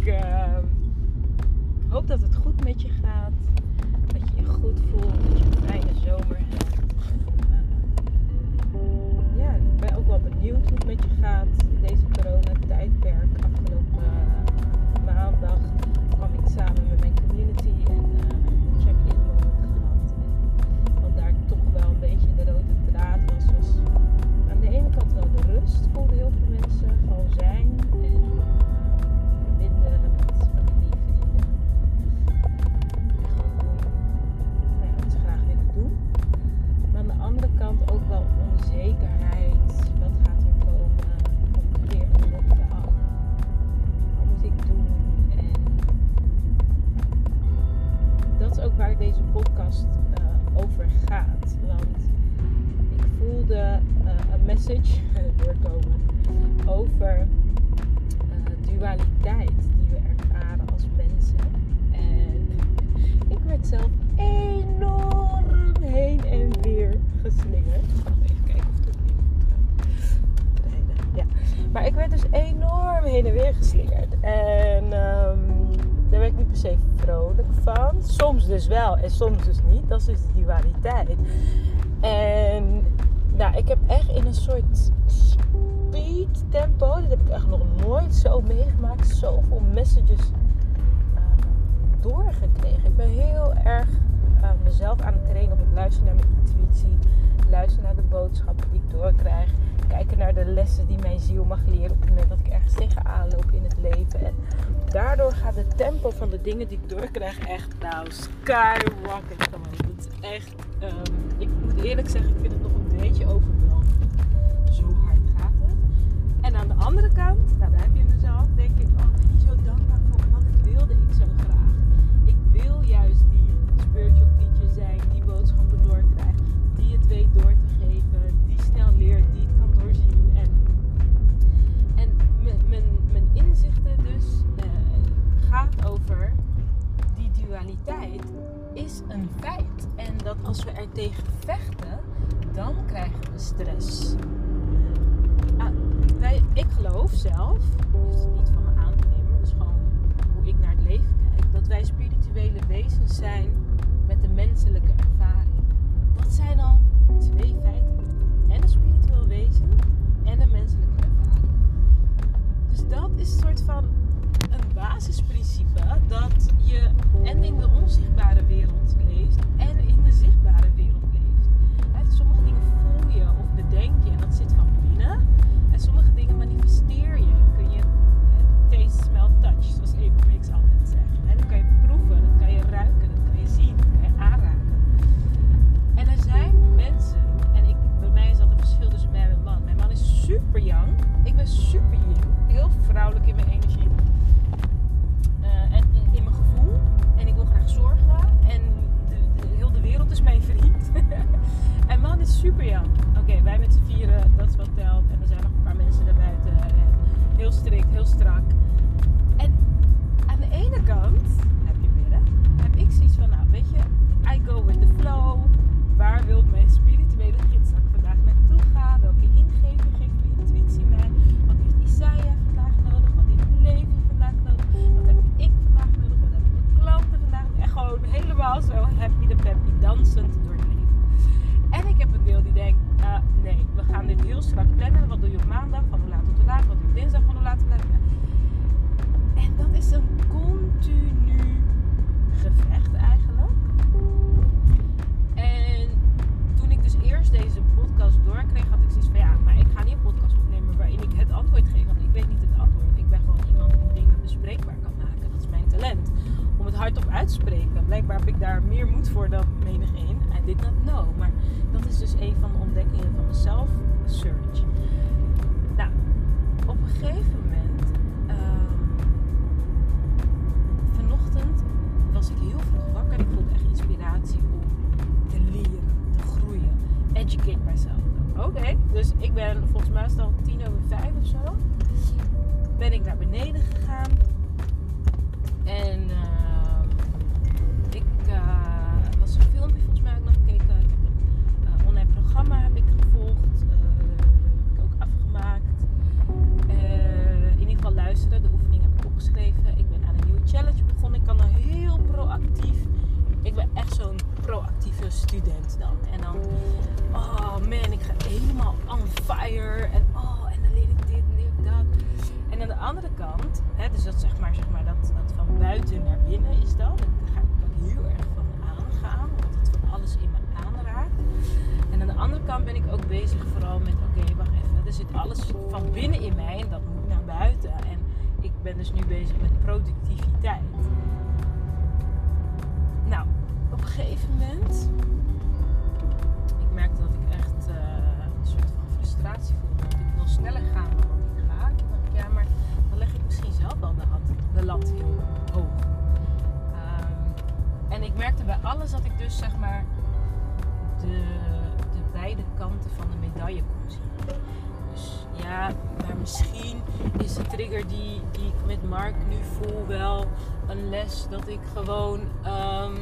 ik uh, hoop dat het goed met je gaat. Dat je je goed voelt. Dat je een fijne zomer hebt. Uh, ja, ik ben ook wel benieuwd hoe het met je gaat in deze coronatijdperk. Podcast uh, over gaat. Want ik voelde uh, een message doorkomen over uh, dualiteit die we ervaren als mensen. En ik werd zelf enorm heen en weer geslingerd. Even kijken of. Maar ik werd dus enorm heen en weer geslingerd. En um, daar werd ik niet per se vrolijk van. Soms dus wel en soms dus niet. Dat is dus de dualiteit. En nou, ik heb echt in een soort speed tempo, dat heb ik echt nog nooit zo meegemaakt, zoveel messages uh, doorgekregen. Ik ben heel erg uh, mezelf aan het trainen op het luisteren naar mijn intuïtie, luisteren naar de boodschappen die ik doorkrijg, kijken naar de lessen die mijn ziel mag leren op het moment dat ik ergens tegenaan loop in het leven. En daardoor gaat het tempo van de dingen die ik doorkrijg echt nou skyrocket gewoon. Is echt, um, ik moet eerlijk zeggen, ik vind het nog die dualiteit is een feit. En dat als we er tegen vechten, dan krijgen we stress. Ah, wij, ik geloof zelf, dus niet van me aan te nemen, dus gewoon hoe ik naar het leven kijk, dat wij spirituele wezens zijn met een menselijke ervaring. Dat zijn al twee feiten. En een zo happy de peppy, dansend door het leven. En ik heb een deel die denkt, uh, nee, we gaan dit heel strak plannen. Wat doe je op maandag? Van hoe laat tot hoe laat? Wat doe je dinsdag? Van hoe laat tot hoe laat? En dat is een continu gevecht eigenlijk. En toen ik dus eerst deze podcast doorkreeg, had ik zoiets van ja, dus een van de ontdekkingen van mezelf. Search. Nou, op een gegeven moment. Uh, vanochtend was ik heel vroeg wakker. Ik voelde echt inspiratie om te leren, te groeien. Educate myself. Oké, dus ik ben volgens mij al naar binnen is dat. Daar ga ik ook heel erg van aangaan, omdat het van alles in me aanraakt. En aan de andere kant ben ik ook bezig vooral met, oké, wacht even, er zit alles van binnen in mij en dat moet naar buiten. En ik ben dus nu bezig met productiviteit. Nou, op een gegeven moment, ik dat ik echt uh, een soort van frustratie. Dat ik wil sneller gaan ik merkte bij alles dat ik dus zeg maar de, de beide kanten van de medaille kon zien. Dus ja, maar misschien is de trigger die, die ik met Mark nu voel wel een les dat ik gewoon um,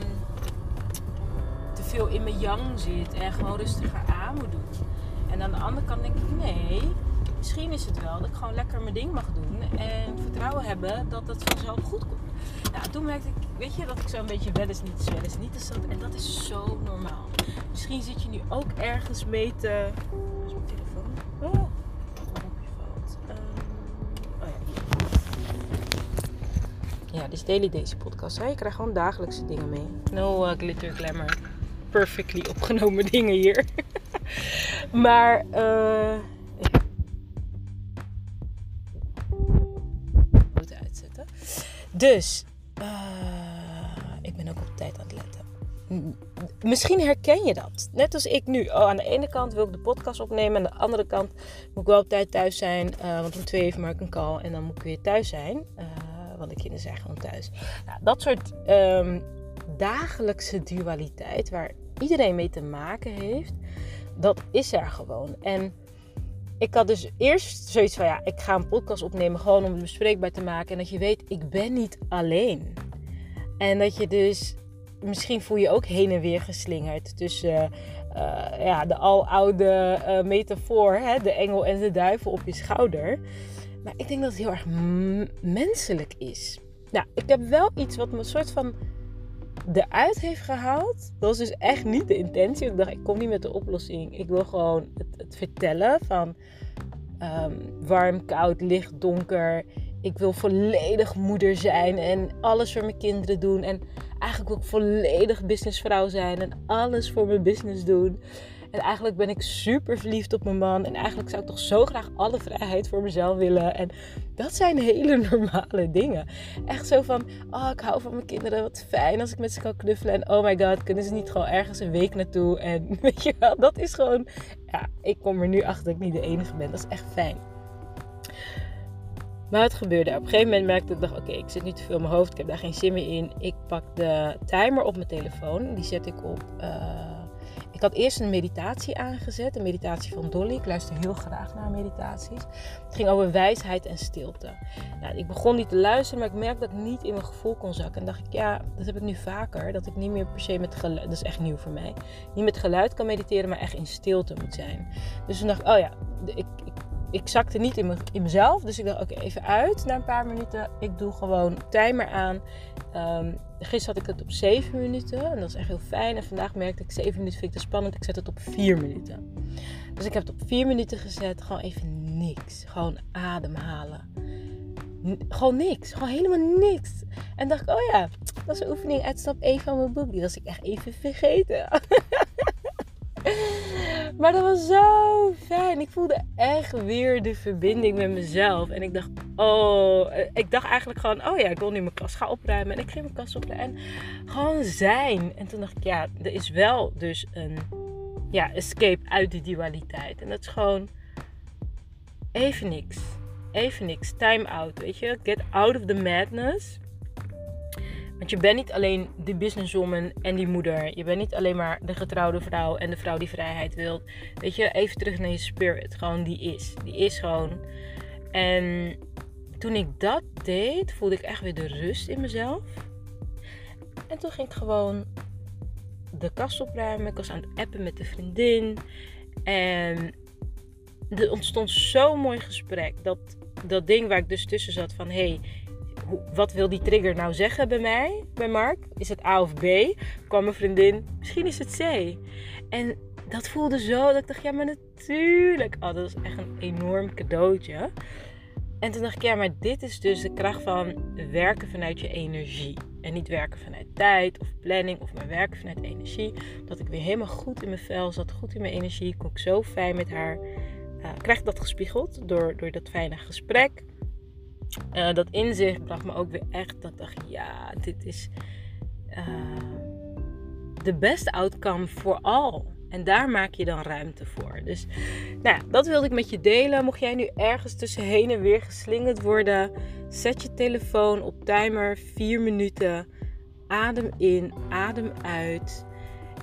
te veel in mijn yang zit en gewoon rustiger aan moet doen. En aan de andere kant denk ik, nee, misschien is het wel dat ik gewoon lekker mijn ding mag doen en vertrouwen hebben dat het vanzelf goed komt. Nou, toen merkte ik, weet je, dat ik zo'n beetje wel eens niet, wel eens niet is. En dat is zo normaal. Misschien zit je nu ook ergens mee te. Waar is mijn telefoon? Oh. ja, dus deel deze podcast. Hè? Je krijgt gewoon dagelijkse dingen mee. No uh, glitter glamour. Perfectly opgenomen dingen hier. maar, Moet uitzetten. Dus, Misschien herken je dat. Net als ik nu. Oh, aan de ene kant wil ik de podcast opnemen. Aan de andere kant moet ik wel op tijd thuis zijn. Uh, want om twee heeft Mark een call. En dan moet ik weer thuis zijn. Uh, want de kinderen zijn gewoon thuis. Nou, dat soort um, dagelijkse dualiteit waar iedereen mee te maken heeft, dat is er gewoon. En ik had dus eerst zoiets van ja, ik ga een podcast opnemen gewoon om het bespreekbaar te maken. En dat je weet, ik ben niet alleen. En dat je dus, misschien voel je ook heen en weer geslingerd tussen uh, ja, de aloude uh, metafoor, hè, de engel en de duivel op je schouder. Maar ik denk dat het heel erg menselijk is. Nou, ik heb wel iets wat me een soort van eruit heeft gehaald. Dat was dus echt niet de intentie. Ik dacht, ik kom niet met de oplossing. Ik wil gewoon het, het vertellen van um, warm, koud, licht, donker. Ik wil volledig moeder zijn en alles voor mijn kinderen doen. En eigenlijk ik volledig businessvrouw zijn en alles voor mijn business doen. En eigenlijk ben ik super verliefd op mijn man. En eigenlijk zou ik toch zo graag alle vrijheid voor mezelf willen. En dat zijn hele normale dingen. Echt zo van, oh, ik hou van mijn kinderen. Wat fijn als ik met ze kan knuffelen. En oh my god, kunnen ze niet gewoon ergens een week naartoe? En weet je wel, dat is gewoon... Ja, ik kom er nu achter dat ik niet de enige ben. Dat is echt fijn. Maar het gebeurde. Op een gegeven moment merkte ik, dacht, oké, ik zit nu te veel in mijn hoofd. Ik heb daar geen zin meer in. Ik pak de timer op mijn telefoon. Die zet ik op... Uh, ik had eerst een meditatie aangezet, een meditatie van Dolly. Ik luister heel graag naar meditaties. Het ging over wijsheid en stilte. Nou, ik begon niet te luisteren, maar ik merkte dat ik niet in mijn gevoel kon zakken. En dacht ik, ja, dat heb ik nu vaker. Dat ik niet meer per se met geluid, dat is echt nieuw voor mij. Niet met geluid kan mediteren, maar echt in stilte moet zijn. Dus toen dacht ik, oh ja, ik, ik zakte niet in, in mezelf. Dus ik dacht, oké, even uit na een paar minuten. Ik doe gewoon timer aan. Um, gisteren had ik het op 7 minuten. En dat is echt heel fijn. En vandaag merkte ik 7 minuten vind ik te spannend. Ik zet het op 4 minuten. Dus ik heb het op 4 minuten gezet. Gewoon even niks. Gewoon ademhalen. Gewoon niks. Gewoon helemaal niks. En dacht ik, oh ja, dat is een oefening uit stap 1 van mijn boek. Die was ik echt even vergeten. Maar dat was zo fijn. Ik voelde echt weer de verbinding met mezelf. En ik dacht, oh, ik dacht eigenlijk gewoon, oh ja, ik wil nu mijn kast gaan opruimen. En ik ging mijn kast opruimen. En gewoon zijn. En toen dacht ik, ja, er is wel dus een ja, escape uit de dualiteit. En dat is gewoon even niks. Even niks. Time out, weet je. Get out of the madness. Want je bent niet alleen de businesswoman en die moeder. Je bent niet alleen maar de getrouwde vrouw en de vrouw die vrijheid wil. Weet je, even terug naar je spirit. Gewoon die is. Die is gewoon. En toen ik dat deed, voelde ik echt weer de rust in mezelf. En toen ging ik gewoon de kast opruimen. Ik was aan het appen met de vriendin. En er ontstond zo'n mooi gesprek. Dat, dat ding waar ik dus tussen zat van... Hey, wat wil die trigger nou zeggen bij mij, bij Mark? Is het A of B? Kwam mijn vriendin, misschien is het C. En dat voelde zo dat ik dacht, ja, maar natuurlijk. Oh, dat is echt een enorm cadeautje. En toen dacht ik, ja, maar dit is dus de kracht van werken vanuit je energie. En niet werken vanuit tijd of planning, of maar werken vanuit energie. Dat ik weer helemaal goed in mijn vel zat, goed in mijn energie. Kon ik zo fijn met haar. Uh, krijg ik dat gespiegeld door, door dat fijne gesprek. Uh, dat inzicht bracht me ook weer echt dat ik dacht, ja, dit is uh, de beste outcome voor al. En daar maak je dan ruimte voor. Dus nou dat wilde ik met je delen. Mocht jij nu ergens tussen heen en weer geslingerd worden, zet je telefoon op timer 4 minuten. Adem in, adem uit.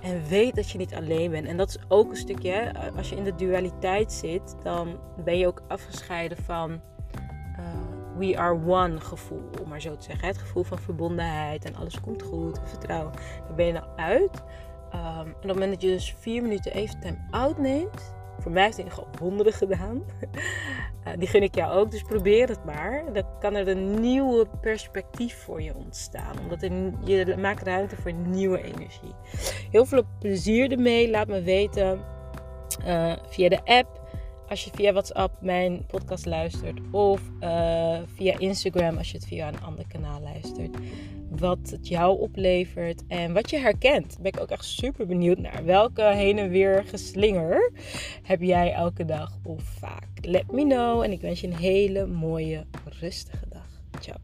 En weet dat je niet alleen bent. En dat is ook een stukje, als je in de dualiteit zit, dan ben je ook afgescheiden van uh, we are one gevoel, om maar zo te zeggen. Het gevoel van verbondenheid en alles komt goed, vertrouwen. Daar ben je nou uit. Um, en op het moment dat je dus vier minuten even time out neemt, voor mij heeft het gewoon honderden gedaan. uh, die gun ik jou ook, dus probeer het maar. Dan kan er een nieuwe perspectief voor je ontstaan. Omdat je maakt ruimte voor nieuwe energie. Heel veel plezier ermee. Laat me weten uh, via de app. Als je via WhatsApp mijn podcast luistert. Of uh, via Instagram als je het via een ander kanaal luistert wat het jou oplevert en wat je herkent. Ben ik ook echt super benieuwd naar. Welke heen en weer geslinger heb jij elke dag of vaak? Let me know en ik wens je een hele mooie, rustige dag. Ciao.